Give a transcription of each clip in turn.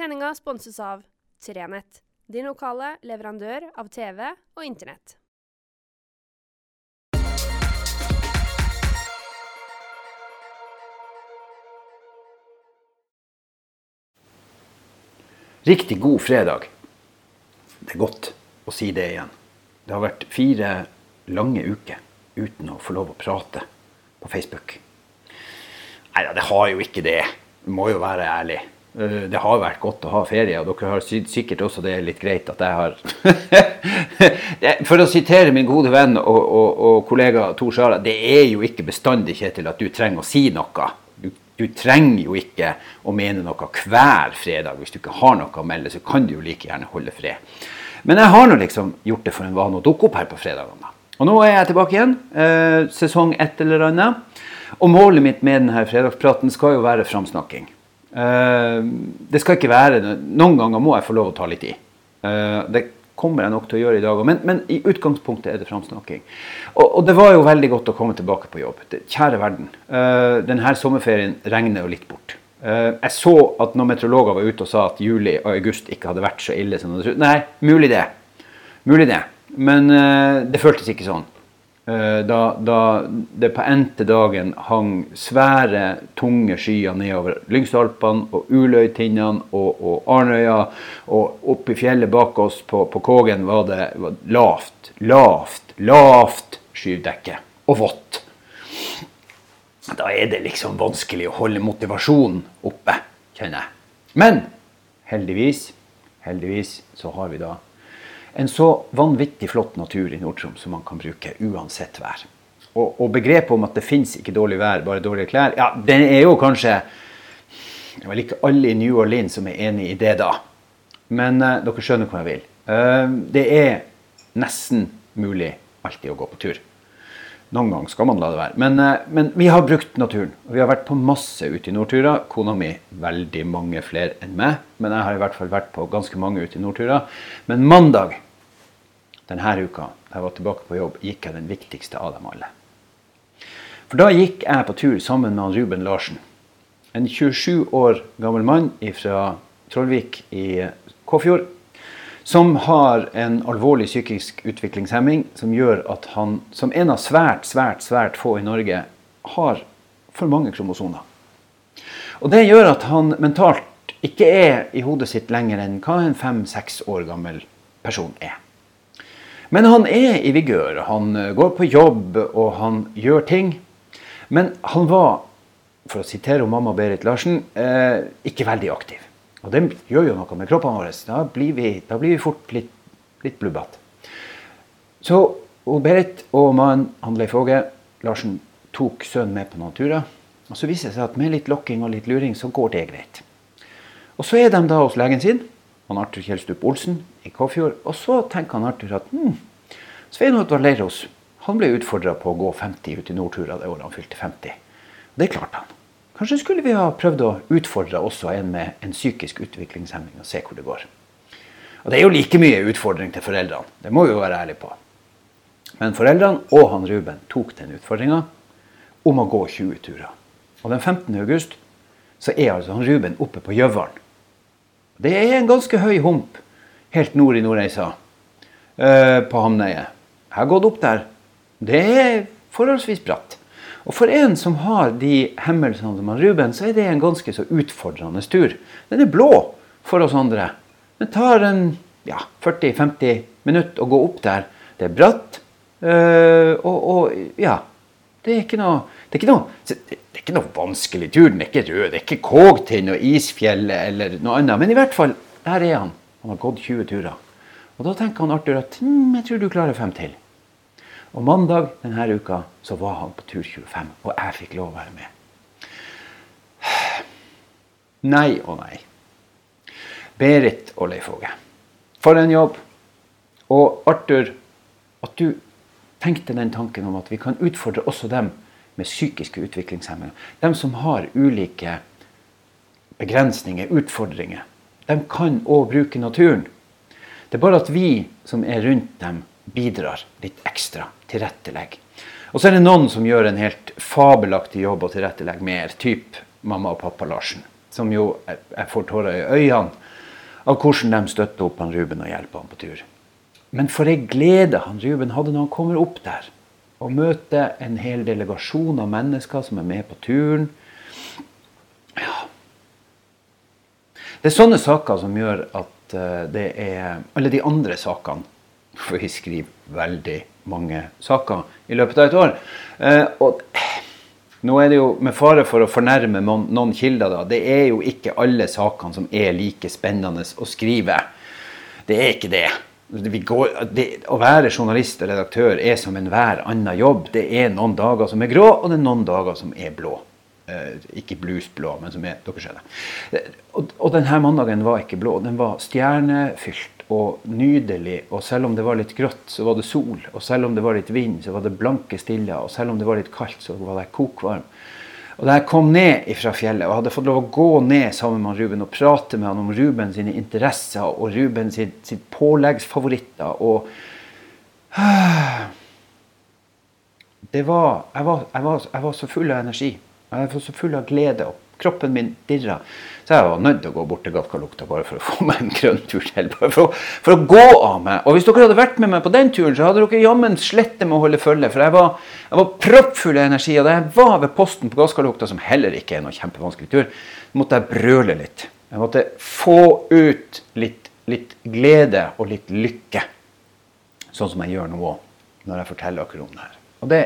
Sendinga sponses av Trenett, din lokale leverandør av TV og Internett. Riktig god fredag. Det er godt å si det igjen. Det har vært fire lange uker uten å få lov å prate på Facebook. Nei da, det har jo ikke det. Du må jo være ærlig. Eh, Det har vært godt å ha ferie, og dere har sikkert også det er litt greit at jeg har For å sitere min gode venn og, og, og kollega Tor Sara, det er jo ikke bestandig, Kjetil, at du trenger å si noe. Du, du trenger jo ikke å mene noe hver fredag. Hvis du ikke har noe å melde, så kan du jo like gjerne holde fred. Men jeg har nå liksom gjort det for en vane å dukke opp her på fredagene. Og nå er jeg tilbake igjen. Eh, sesong ett eller annet. Og målet mitt med denne fredagspraten skal jo være framsnakking. Eh, det skal ikke være Noen ganger må jeg få lov å ta litt i. Eh, det kommer jeg nok til å gjøre i dag òg, men, men i utgangspunktet er det framsnakking. Og, og det var jo veldig godt å komme tilbake på jobb. Kjære verden. Uh, denne sommerferien regner jo litt bort. Eh, jeg så at når meteorologer var ute og sa at juli og august ikke hadde vært så ille som det Nei, mulig det. Mulig det. Men eh, det føltes ikke sånn. Eh, da, da det på endte dagen hang svære, tunge skyer nedover Lyngsalpene og Uløytindene og, og Arnøya. Og oppe i fjellet bak oss på, på Kågen var det var lavt, lavt, lavt skydekke. Og vått. Da er det liksom vanskelig å holde motivasjonen oppe, kjenner jeg. Men heldigvis, heldigvis så har vi da en så vanvittig flott natur i Nord-Troms som man kan bruke uansett vær. Og, og begrepet om at det fins ikke dårlig vær, bare dårlige klær, ja, den er jo kanskje Det er vel ikke alle i New Orleans som er enig i det, da. Men uh, dere skjønner hvor jeg vil. Uh, det er nesten mulig alltid å gå på tur. Noen ganger skal man la det være. Men, eh, men vi har brukt naturen. og Vi har vært på masse ute i nordturer. Kona mi veldig mange flere enn meg. Men jeg har i hvert fall vært på ganske mange ute i nordturer. Men mandag denne uka, da jeg var tilbake på jobb, gikk jeg den viktigste av dem alle. For da gikk jeg på tur sammen med Ruben Larsen. En 27 år gammel mann fra Trollvik i Kåfjord som har en alvorlig psykisk utviklingshemming som gjør at han, som en av svært, svært, svært få i Norge, har for mange kromosoner. Og det gjør at han mentalt ikke er i hodet sitt lenger enn hva en fem-seks år gammel person er. Men han er i vigør. Han eh, går på jobb, og han gjør ting. Men han var, for å sitere mamma Berit Larsen, eh, ikke veldig aktiv. Og det gjør jo noe med kroppene våre. Da blir vi, da blir vi fort litt, litt blubbete. Så og Berit og mannen han Leif Åge Larsen tok sønnen med på noen turer. Og så viser det seg at med litt lokking og litt luring, så går det greit. Og så er de da hos legen sin, han Arthur Kjelstrup Olsen i Kåfjord. Og så tenker han Arthur at hm, Svein Oddvar Leirås han ble utfordra på å gå 50 ut i Nordtura det året han fylte 50. Det klarte han. Kanskje skulle vi ha prøvd å utfordre også en med en psykisk utviklingshemming og se hvor det går. Og Det er jo like mye utfordring til foreldrene, det må vi jo være ærlige på. Men foreldrene og han Ruben tok den utfordringa om å gå 20 turer. Og den 15. august så er altså han Ruben oppe på Gjøvaren. Det er en ganske høy hump helt nord i Nordreisa, eh, på Hamneiet. Jeg har gått opp der. Det er forholdsvis bratt. Og for en som har de hemmelsene som Ruben, så er det en ganske så utfordrende tur. Den er blå for oss andre. Det tar en ja, 40-50 minutter å gå opp der. Det er bratt. øh, og, og ja Det er ikke noe det er ikke noe, det er ikke noe vanskelig tur. Den er ikke rød. Det er ikke Kågtind og Isfjellet eller noe annet. Men i hvert fall, der er han. Han har gått 20 turer. Og da tenker han Arthur at hm, jeg tror du klarer fem til. Og mandag denne uka så var han på tur 25, og jeg fikk lov å være med. Nei og nei. Berit og Leif Åge. For en jobb. Og Arthur, at du tenkte den tanken om at vi kan utfordre også dem med psykiske utviklingshemminger. De som har ulike begrensninger, utfordringer. De kan òg bruke naturen. Det er bare at vi som er rundt dem, bidrar litt ekstra. Tilrettelegger. Og så er det noen som gjør en helt fabelaktig jobb og tilrettelegger mer. Typ mamma og pappa Larsen. Som jo jeg får tårer i øynene av hvordan de støtter opp han Ruben og hjelper han på tur. Men for ei glede han Ruben hadde når han kommer opp der og møter en hel delegasjon av mennesker som er med på turen. Ja. Det er sånne saker som gjør at eh, det er Alle de andre sakene For vi skriver veldig mange saker i løpet av et år. Eh, og nå er det jo med fare for å fornærme noen kilder, da. Det er jo ikke alle sakene som er like spennende å skrive. Det er ikke det. Går, det å være journalist og redaktør er som enhver annen jobb. Det er noen dager som er grå, og det er noen dager som er blå. Eh, ikke bluesblå, men som er Dere skjønner. Og, og denne mandagen var ikke blå. Den var stjernefylt og nydelig. Og selv om det var litt grått, så var det sol. Og selv om det var litt vind, så var det blanke stiller. Og selv om det var litt kaldt, så var det kokvarm. Og da jeg kom ned fra fjellet og hadde fått lov å gå ned sammen med Ruben og prate med han om Ruben sine interesser og Ruben sitt, sitt påleggsfavoritter og det var jeg, var, jeg, var, jeg var så full av energi. Jeg var så full av glede. og Kroppen min dirra. Så jeg var nødt til å gå bort til Gatkalukta bare for å få meg en grønn tur til. Bare for, for, å gå av meg. Og hvis dere hadde vært med meg på den turen, så hadde dere jammen slettet med å holde følge. For jeg var, jeg var proppfull av energi. Og da jeg var ved posten på Gasskalukta, som heller ikke er noen kjempevanskelig tur, måtte jeg brøle litt. Jeg måtte få ut litt, litt glede og litt lykke. Sånn som jeg gjør nå òg, når jeg forteller akkurat om det her. Og det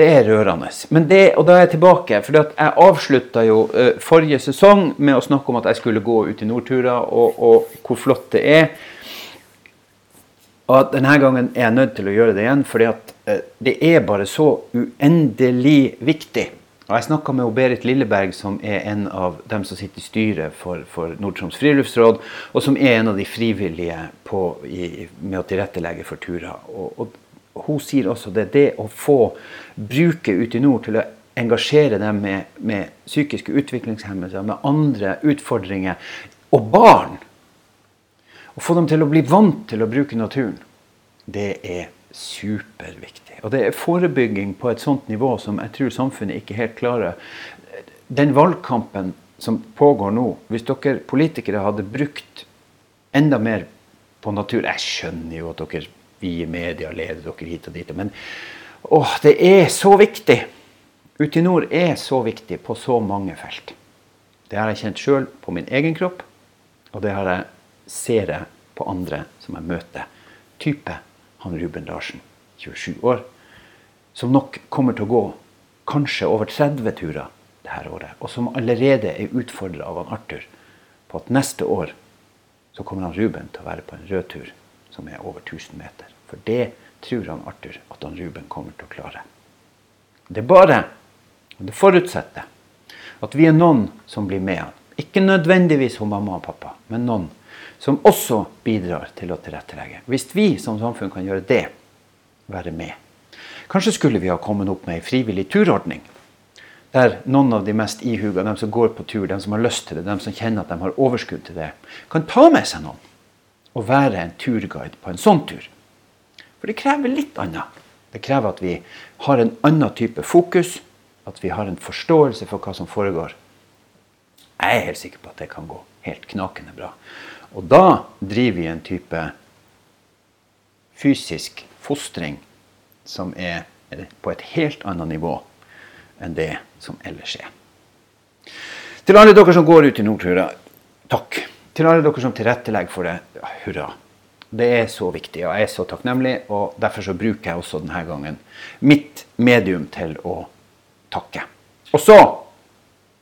det er rørende. Det, og da er jeg tilbake. For jeg avslutta jo uh, forrige sesong med å snakke om at jeg skulle gå ut i Nordtura, og, og, hvor flott det er. Og at denne gangen er jeg nødt til å gjøre det igjen, fordi at uh, det er bare så uendelig viktig. Og Jeg snakka med Berit Lilleberg, som er en av dem som sitter i styret for, for Nord-Troms friluftsråd, og som er en av de frivillige på, i, med å tilrettelegge for turer. Og hun sier også det, det å få bruket ute i nord til å engasjere dem med, med psykiske utviklingshemmelser, med andre utfordringer, og barn Å få dem til å bli vant til å bruke naturen, det er superviktig. Og det er forebygging på et sånt nivå som jeg tror samfunnet ikke helt klarer. Den valgkampen som pågår nå, hvis dere politikere hadde brukt enda mer på natur Jeg skjønner jo at dere vi i media leder dere hit og dit. Men åh, det er så viktig! Ute i nord er så viktig på så mange felt. Det har jeg kjent sjøl på min egen kropp, og det har jeg ser jeg på andre som jeg møter. Type han Ruben Larsen, 27 år, som nok kommer til å gå kanskje over 30 turer det her året, og som allerede er utfordra av han Arthur på at neste år så kommer han Ruben til å være på en rød tur som er over 1000 meter. For det tror han Arthur at han Ruben kommer til å klare. Det er bare, og det forutsetter, at vi er noen som blir med han. Ikke nødvendigvis hun mamma og pappa, men noen som også bidrar til å tilrettelegge. Hvis vi som samfunn kan gjøre det, være med. Kanskje skulle vi ha kommet opp med ei frivillig turordning. Der noen av de mest ihuga, de som går på tur, de som har lyst til det, de som kjenner at de har overskudd til det, kan ta med seg noen å være en turguide på en sånn tur. For det krever litt annet. Det krever at vi har en annen type fokus, at vi har en forståelse for hva som foregår. Jeg er helt sikker på at det kan gå helt knakende bra. Og da driver vi en type fysisk fostring som er på et helt annet nivå enn det som ellers er. Til alle dere som går ut i Nordtura, takk. Til alle dere som tilrettelegger for det, ja, hurra. Det er så viktig, og jeg er så takknemlig. og Derfor så bruker jeg også denne gangen mitt medium til å takke. Og så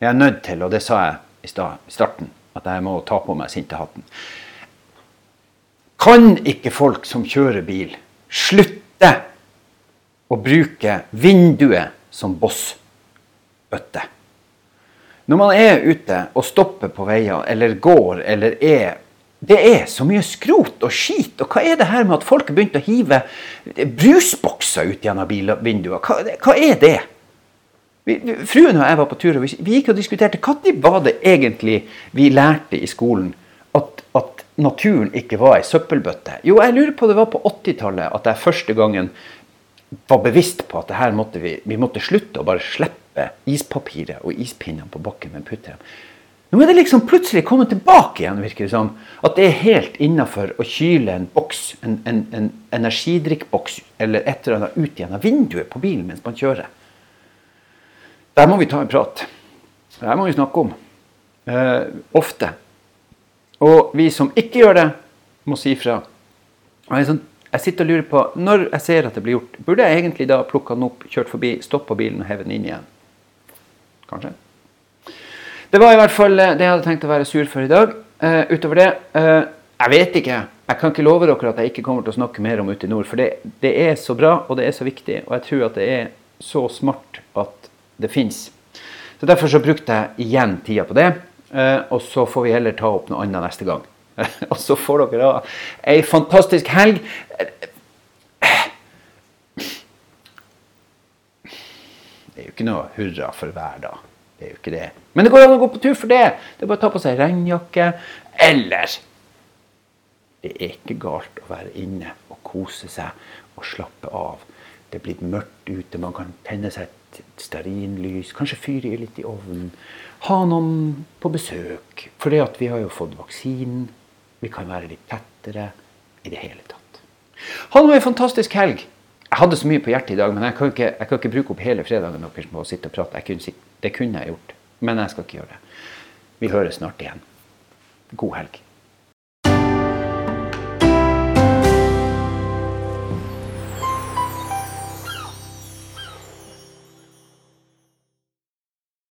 er jeg nødt til, og det sa jeg i starten, at jeg må ta på meg sintehatten. Kan ikke folk som kjører bil, slutte å bruke vinduet som bossbøtte? Når man er ute og stopper på veier, eller går, eller er Det er så mye skrot og skit. Og hva er det her med at folk har begynt å hive brusbokser ut gjennom bilvinduer? Hva, hva er det? Vi, fruen og jeg var på tur, og vi, vi gikk og diskuterte når var det egentlig vi lærte i skolen at, at naturen ikke var ei søppelbøtte. Jo, jeg lurer på det var på 80-tallet at jeg første gangen var bevisst på at her måtte vi, vi måtte slutte å bare slippe ispapiret og ispinnene på bakken, men putte. Nå er det liksom plutselig kommet tilbake igjen, virker det som. At det er helt innafor å kyle en boks, en, en, en energidrikkboks eller et eller annet ut gjennom vinduet på bilen mens man kjører. Der må vi ta en prat. Det her må vi snakke om. Eh, ofte. Og vi som ikke gjør det, må si fra. Og jeg, sånn, jeg sitter og lurer på, Når jeg ser at det blir gjort, burde jeg egentlig da plukke den opp, kjørt forbi, stoppa bilen og hevet den inn igjen? Kanskje? Det var i hvert fall eh, det jeg hadde tenkt å være sur for i dag. Uh, utover det uh, Jeg vet ikke. Jeg kan ikke love dere at jeg ikke kommer til å snakke mer om Ute i nord. For det, det, er så bra, og det er så viktig. Og jeg tror at det er så smart at det fins. Så derfor så brukte jeg igjen tida på det. Uh, og så får vi heller ta opp noe annet neste gang. og så får dere da ei fantastisk helg. Det er jo ikke noe hurra for hver dag. Det er jo ikke det. Men det går an å gå på tur for det. Det er bare å ta på seg regnjakke. Eller Det er ikke galt å være inne og kose seg og slappe av. Det blitt mørkt ute, man kan tenne seg et stearinlys, kanskje fyre litt i ovnen. Ha noen på besøk. For vi har jo fått vaksinen. Vi kan være litt tettere i det hele tatt. Ha nå ei fantastisk helg. Jeg hadde så mye på hjertet i dag, men jeg kan ikke, jeg kan ikke bruke opp hele fredagen deres med å sitte og prate. Kunne, det kunne jeg gjort, men jeg skal ikke gjøre det. Vi høres snart igjen. God helg.